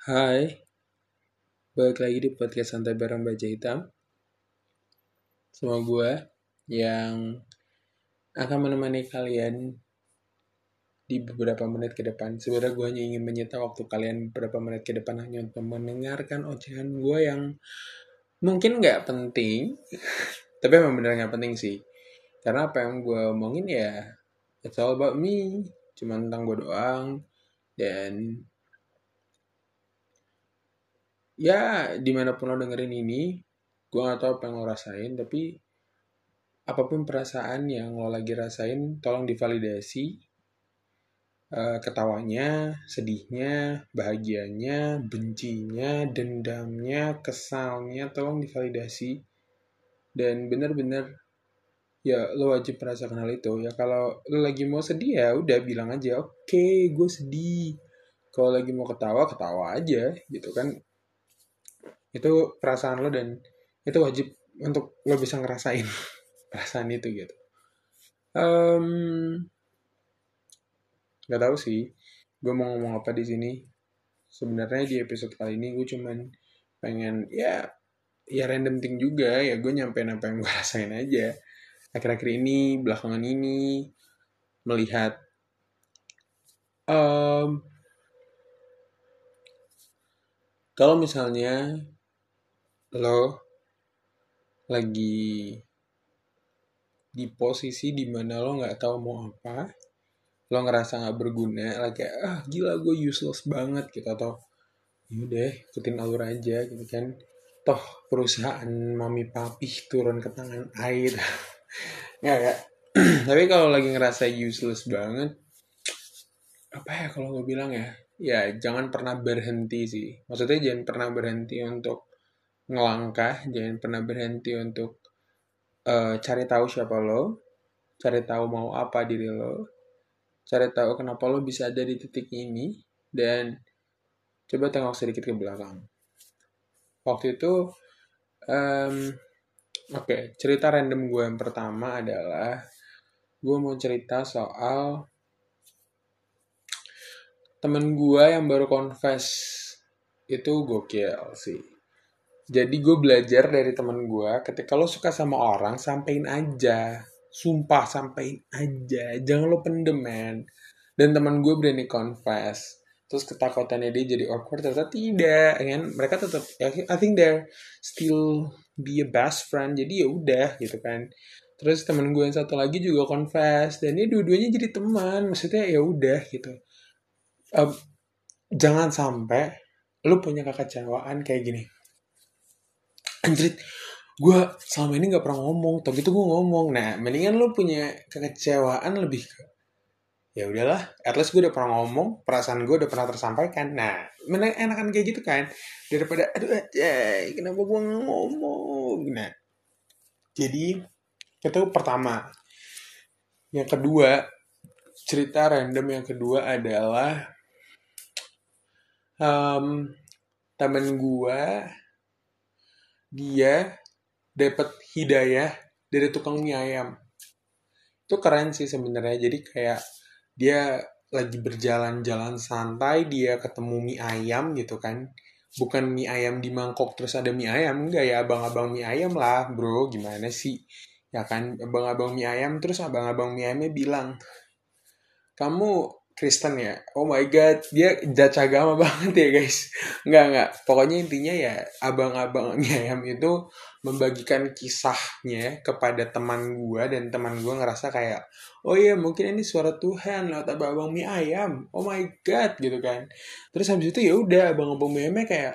Hai, balik lagi di podcast Santai Bareng Baja Hitam. Sama gue yang akan menemani kalian di beberapa menit ke depan. Sebenarnya gue hanya ingin menyita waktu kalian beberapa menit ke depan hanya untuk mendengarkan ocehan gue yang mungkin nggak penting Tapi emang bener nggak penting sih. Karena apa yang gue omongin ya It's all about me. Cuma tentang gue doang. Dan ya di mana pun lo dengerin ini gue gak tau apa yang lo rasain tapi apa pun perasaan yang lo lagi rasain tolong divalidasi. Uh, ketawanya sedihnya bahagianya bencinya dendamnya kesalnya tolong divalidasi. Dan bener-bener ya lo wajib merasakan hal itu. Ya kalau lo lagi mau sedih ya udah bilang aja oke okay, gue sedih. Kalau lagi mau ketawa ketawa aja gitu kan itu perasaan lo dan itu wajib untuk lo bisa ngerasain perasaan itu gitu. Um, gak tahu sih. Gue mau ngomong apa di sini. Sebenarnya di episode kali ini gue cuman pengen ya ya random thing juga ya gue nyampein apa yang gue rasain aja. Akhir-akhir ini belakangan ini melihat um, kalau misalnya lo lagi di posisi di mana lo nggak tahu mau apa lo ngerasa nggak berguna lagi ah gila gue useless banget gitu atau yaudah ikutin alur aja gitu kan. Toh perusahaan mami papi turun ke tangan air. Nggak ya tapi kalau lagi ngerasa useless banget apa ya kalau gue bilang ya? Ya jangan pernah berhenti sih. Maksudnya jangan pernah berhenti untuk ngelangkah, jangan pernah berhenti untuk uh, cari tahu siapa lo, cari tahu mau apa diri lo, cari tahu kenapa lo bisa ada di titik ini, dan coba tengok sedikit ke belakang. Waktu itu, um, oke, okay, cerita random gue yang pertama adalah gue mau cerita soal temen gue yang baru confess itu gokil sih jadi gue belajar dari temen gue, ketika lo suka sama orang, sampein aja. Sumpah, sampein aja. Jangan lo pendem. Dan temen gue berani confess. Terus ketakutannya dia jadi awkward, ternyata tidak. Kan? Mereka tetap, I think they're still be a best friend. Jadi ya udah gitu kan. Terus temen gue yang satu lagi juga confess. Dan ini dua-duanya jadi teman. Maksudnya ya udah gitu. Um, jangan sampai lo punya kekecewaan kayak gini anjrit gue selama ini nggak pernah ngomong tau gitu gue ngomong. Nah mendingan lo punya kekecewaan lebih ke ya udahlah at least gue udah pernah ngomong perasaan gue udah pernah tersampaikan. Nah mana enakan kayak gitu kan daripada aduh aja kenapa gue ngomong? Nah jadi itu pertama. Yang kedua cerita random yang kedua adalah um, temen gue dia dapat hidayah dari tukang mie ayam. Itu keren sih sebenarnya. Jadi kayak dia lagi berjalan-jalan santai, dia ketemu mie ayam gitu kan. Bukan mie ayam di mangkok terus ada mie ayam. Enggak ya abang-abang mie ayam lah bro. Gimana sih? Ya kan abang-abang mie ayam terus abang-abang mie ayamnya bilang. Kamu Kristen ya. Oh my god dia judge agama banget ya guys. Nggak nggak. Pokoknya intinya ya abang-abang ayam itu membagikan kisahnya kepada teman gue dan teman gue ngerasa kayak oh iya mungkin ini suara Tuhan lewat abang-abang mie ayam. Oh my god gitu kan. Terus habis itu ya udah abang-abang mie ayamnya kayak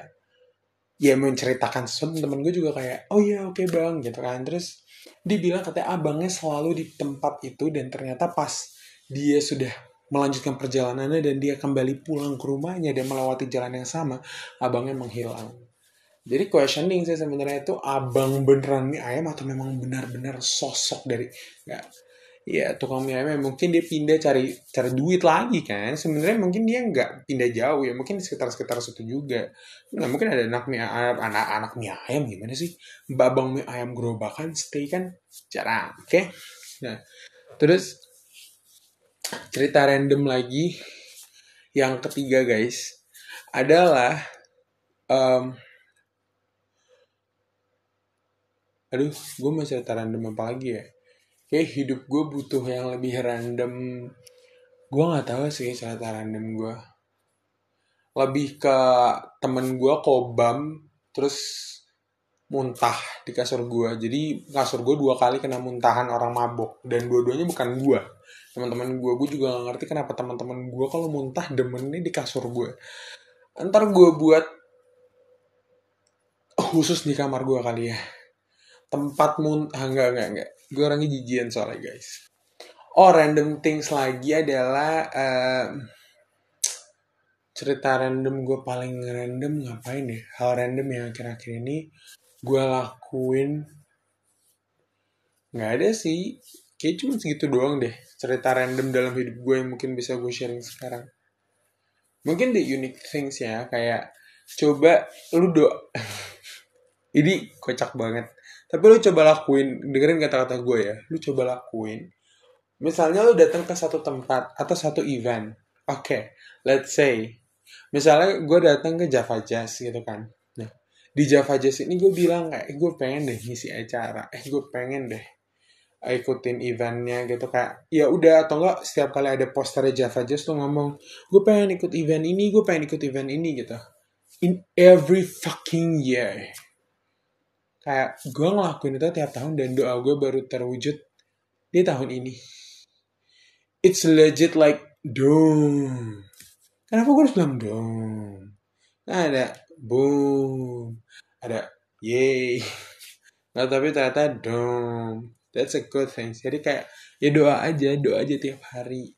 ya menceritakan sesuatu teman gue juga kayak oh iya oke okay bang gitu kan. Terus dibilang katanya abangnya selalu di tempat itu dan ternyata pas dia sudah melanjutkan perjalanannya dan dia kembali pulang ke rumahnya dan melewati jalan yang sama, abangnya menghilang. Jadi questioning sih sebenarnya itu abang beneran mie ayam atau memang benar-benar sosok dari nggak ya tukang mie ayam mungkin dia pindah cari cari duit lagi kan sebenarnya mungkin dia nggak pindah jauh ya mungkin sekitar sekitar situ juga nggak mungkin ada anak mie ayam anak anak mie ayam gimana sih babang mie ayam gerobakan stay kan jarang oke okay? nah terus cerita random lagi yang ketiga guys adalah um, aduh gue mau cerita random apa lagi ya? Kayak hidup gue butuh yang lebih random. Gue nggak tahu sih cerita random gue lebih ke temen gue kobam terus muntah di kasur gue jadi kasur gue dua kali kena muntahan orang mabok. Dan dua-duanya bukan gue teman-teman gue gue juga gak ngerti kenapa teman-teman gue kalau muntah demennya di kasur gue ntar gue buat khusus di kamar gue kali ya. Tempat muntah enggak enggak enggak gue orangnya jijian soalnya guys. Oh random things lagi adalah uh, cerita random gue paling random ngapain ya? Hal random yang akhir-akhir ini gue lakuin. Nggak ada sih. Kayak cuma segitu doang deh cerita random dalam hidup gue yang mungkin bisa gue sharing sekarang. Mungkin the unique things ya kayak coba lu do ini kocak banget. Tapi lu coba lakuin dengerin kata-kata gue ya. Lu coba lakuin. Misalnya lu datang ke satu tempat atau satu event. Oke okay, let's say. Misalnya gue datang ke Java Jazz gitu kan di Java Jazz ini gue bilang kayak eh, gue pengen deh ngisi acara. Eh gue pengen deh ikutin eventnya gitu kayak ya udah atau enggak setiap kali ada poster Java Jazz tuh ngomong gue pengen ikut event ini gue pengen ikut event ini gitu. In every fucking year. Kayak gue ngelakuin itu tiap tahun dan doa gue baru terwujud di tahun ini. It's legit like dong. Kenapa gue harus bilang dong nah ada boom. Ada yay. Nah tapi ternyata dong. That's a good thing. Jadi kayak ya doa aja doa aja tiap hari.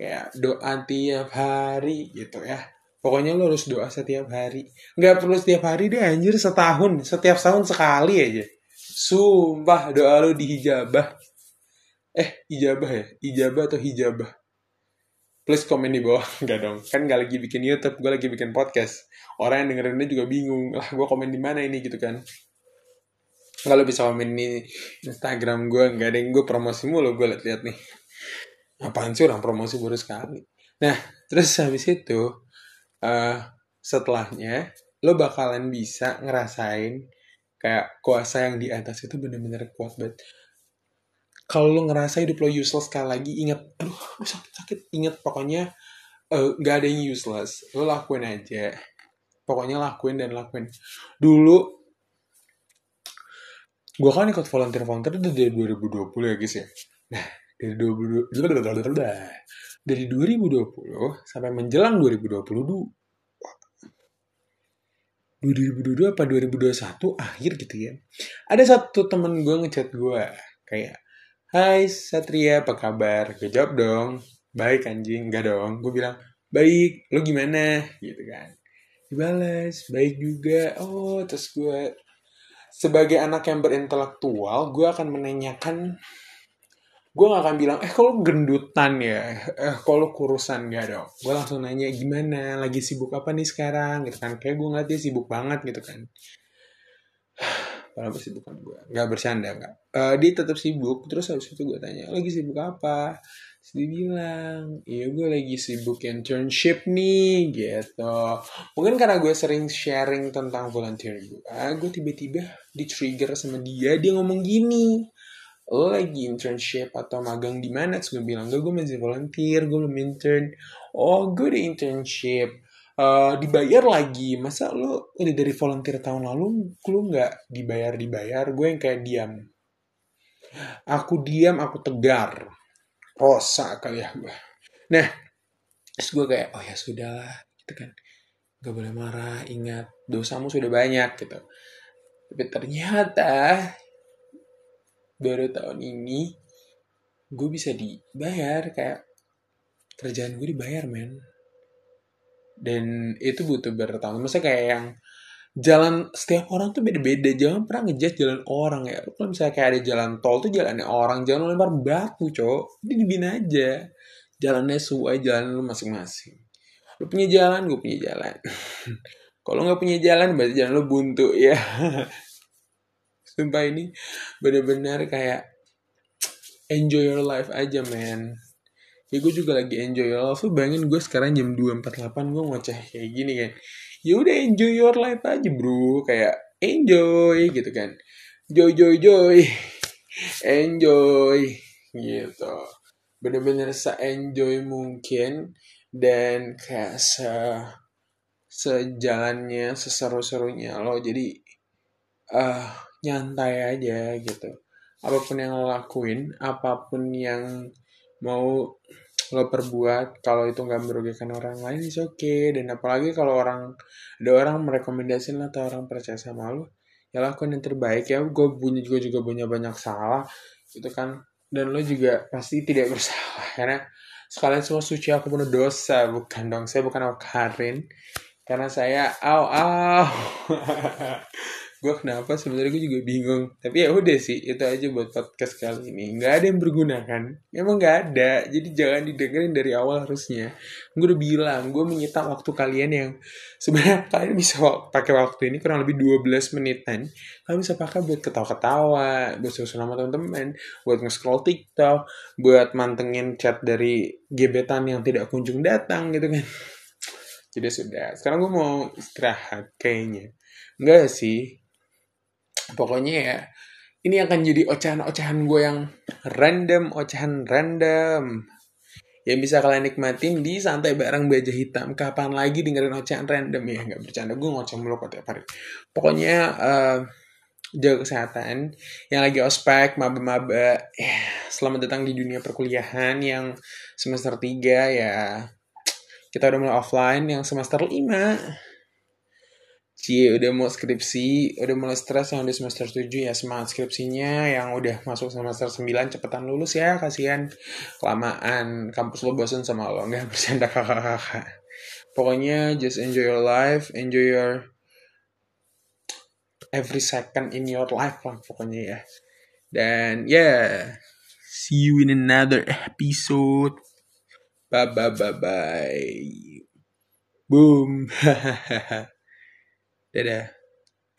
Kayak doa tiap hari gitu ya. Pokoknya lo harus doa setiap hari. Nggak perlu setiap hari deh anjir setahun. Setiap tahun sekali aja. Sumpah doa lo dihijabah eh ijabah ya? Ijabah atau hijabah please komen di bawah. Enggak dong. Kan nggak lagi bikin YouTube gue lagi bikin podcast. Orang yang dengerinnya juga bingung. Lah gue komen di mana ini gitu kan. Kalau bisa komen di Instagram gue nggak ada yang gue promosi mulu gue liat-liat nih. Apaan sih orang promosi baru sekali? Nah terus habis itu uh, setelahnya lo bakalan bisa ngerasain kayak kuasa yang di atas itu bener-bener kuat banget kalau lo ngerasa hidup lo useless sekali lagi ingat aduh sakit sakit. Ingat pokoknya uh, gak ada yang useless. Lo lakuin aja. Pokoknya lakuin dan lakuin. Dulu gue kan ikut volunteer volunteer itu dari 2020 ya guys ya. Nah dari 2020 dari 2020 sampai menjelang 2022 2022 apa 2021 akhir gitu ya. Ada satu temen gue ngechat gue kayak Hai Satria, apa kabar? Gue jawab dong. Baik anjing, enggak dong. Gue bilang, baik, lo gimana? Gitu kan. Dibales, baik juga. Oh, terus gue sebagai anak yang berintelektual, gue akan menanyakan gue gak akan bilang, eh kalau gendutan ya, eh kalau kurusan gak dong. Gue langsung nanya gimana, lagi sibuk apa nih sekarang gitu kan. Kayak gue ngeliat dia sibuk banget gitu kan. Padahal sibuk kan gue. Gak bercanda gak. Uh, dia tetap sibuk. Terus habis itu gue tanya, lagi sibuk apa? Terus dia bilang, iya gue lagi sibuk internship nih gitu. Mungkin karena gue sering sharing tentang volunteer gue. Gue tiba-tiba di-trigger sama dia. Dia ngomong gini. Lo lagi internship atau magang di mana? Terus gue bilang, gue masih volunteer, gue belum intern. Oh, gue udah internship uh, dibayar lagi. Masa lo udah dari volunteer tahun lalu lo nggak dibayar dibayar? Gue yang kayak diam. Aku diam aku tegar. Rosa kali ya gue. Nah terus gue kayak oh ya sudah gitu kan. Gak boleh marah ingat dosamu sudah banyak gitu. Tapi ternyata baru tahun ini gue bisa dibayar kayak kerjaan gue dibayar men dan itu butuh bertahun maksudnya kayak yang jalan setiap orang tuh beda-beda. Jangan pernah ngejudge jalan orang ya. Kalau misalnya kayak ada jalan tol tuh jalannya orang. Jangan lempar batu cowok. Ini dibina aja. Jalannya sesuai jalan lu masing-masing. Lu punya jalan gue punya jalan. Kalau nggak punya jalan berarti jalan lu buntu ya. Sumpah ini bener-bener kayak enjoy your life aja man ya gue juga lagi enjoy life lu bayangin gue sekarang jam 2.48 gue ngoceh kayak gini kan ya udah enjoy your life aja bro. Kayak enjoy gitu kan. Joy joy joy. Enjoy gitu. Bener-bener se-enjoy mungkin dan kayak se sejalannya seseru-serunya lo. Jadi uh, nyantai aja gitu. Apa pun yang lo lakuin apa pun yang mau lo perbuat kalau itu nggak merugikan orang lain is oke okay. dan apalagi kalau orang ada orang merekomendasikan atau orang percaya sama lo ya lakukan yang terbaik. Ya gue punya juga juga punya banyak salah itu kan. Dan lo juga pasti tidak bersalah karena sekalian semua suci aku penuh dosa bukan dong. Saya bukan Karin karena saya aw aw gue kenapa? Sebenarnya gue juga bingung. Tapi ya udah sih itu aja buat podcast kali ini. Nggak ada yang berguna kan? Emang nggak ada. Jadi jangan didengerin dari awal harusnya. Gue udah bilang gue menyita waktu kalian yang sebenarnya kalian bisa pakai waktu ini kurang lebih 12 menitan. Kalian bisa pakai buat ketawa-ketawa buat susun sama teman-teman buat nge-scroll TikTok buat mantengin chat dari gebetan yang tidak kunjung datang gitu kan. Jadi sudah. Sekarang gue mau istirahat kayaknya. Enggak sih pokoknya ya ini akan jadi ocehan-ocehan gue yang random, ocehan random. Yang bisa kalian nikmatin di santai bareng baja hitam. Kapan lagi dengerin ocehan random ya? Nggak bercanda, gue ngoceh mulu kok tiap hari. Pokoknya uh, jaga kesehatan. Yang lagi ospek, maba-maba. Ya, selamat datang di dunia perkuliahan yang semester 3 ya. Kita udah mulai offline yang semester 5 Cie udah mau skripsi, udah mulai stres yang udah semester 7 ya semangat skripsinya yang udah masuk semester 9 cepetan lulus ya kasihan. Kelamaan kampus lo bosan sama lo nggak bercanda kakak-kakak. Pokoknya just enjoy your life enjoy your every second in your life lah pokoknya ya. Dan yeah, see you in another episode. Bye bye bye bye boom that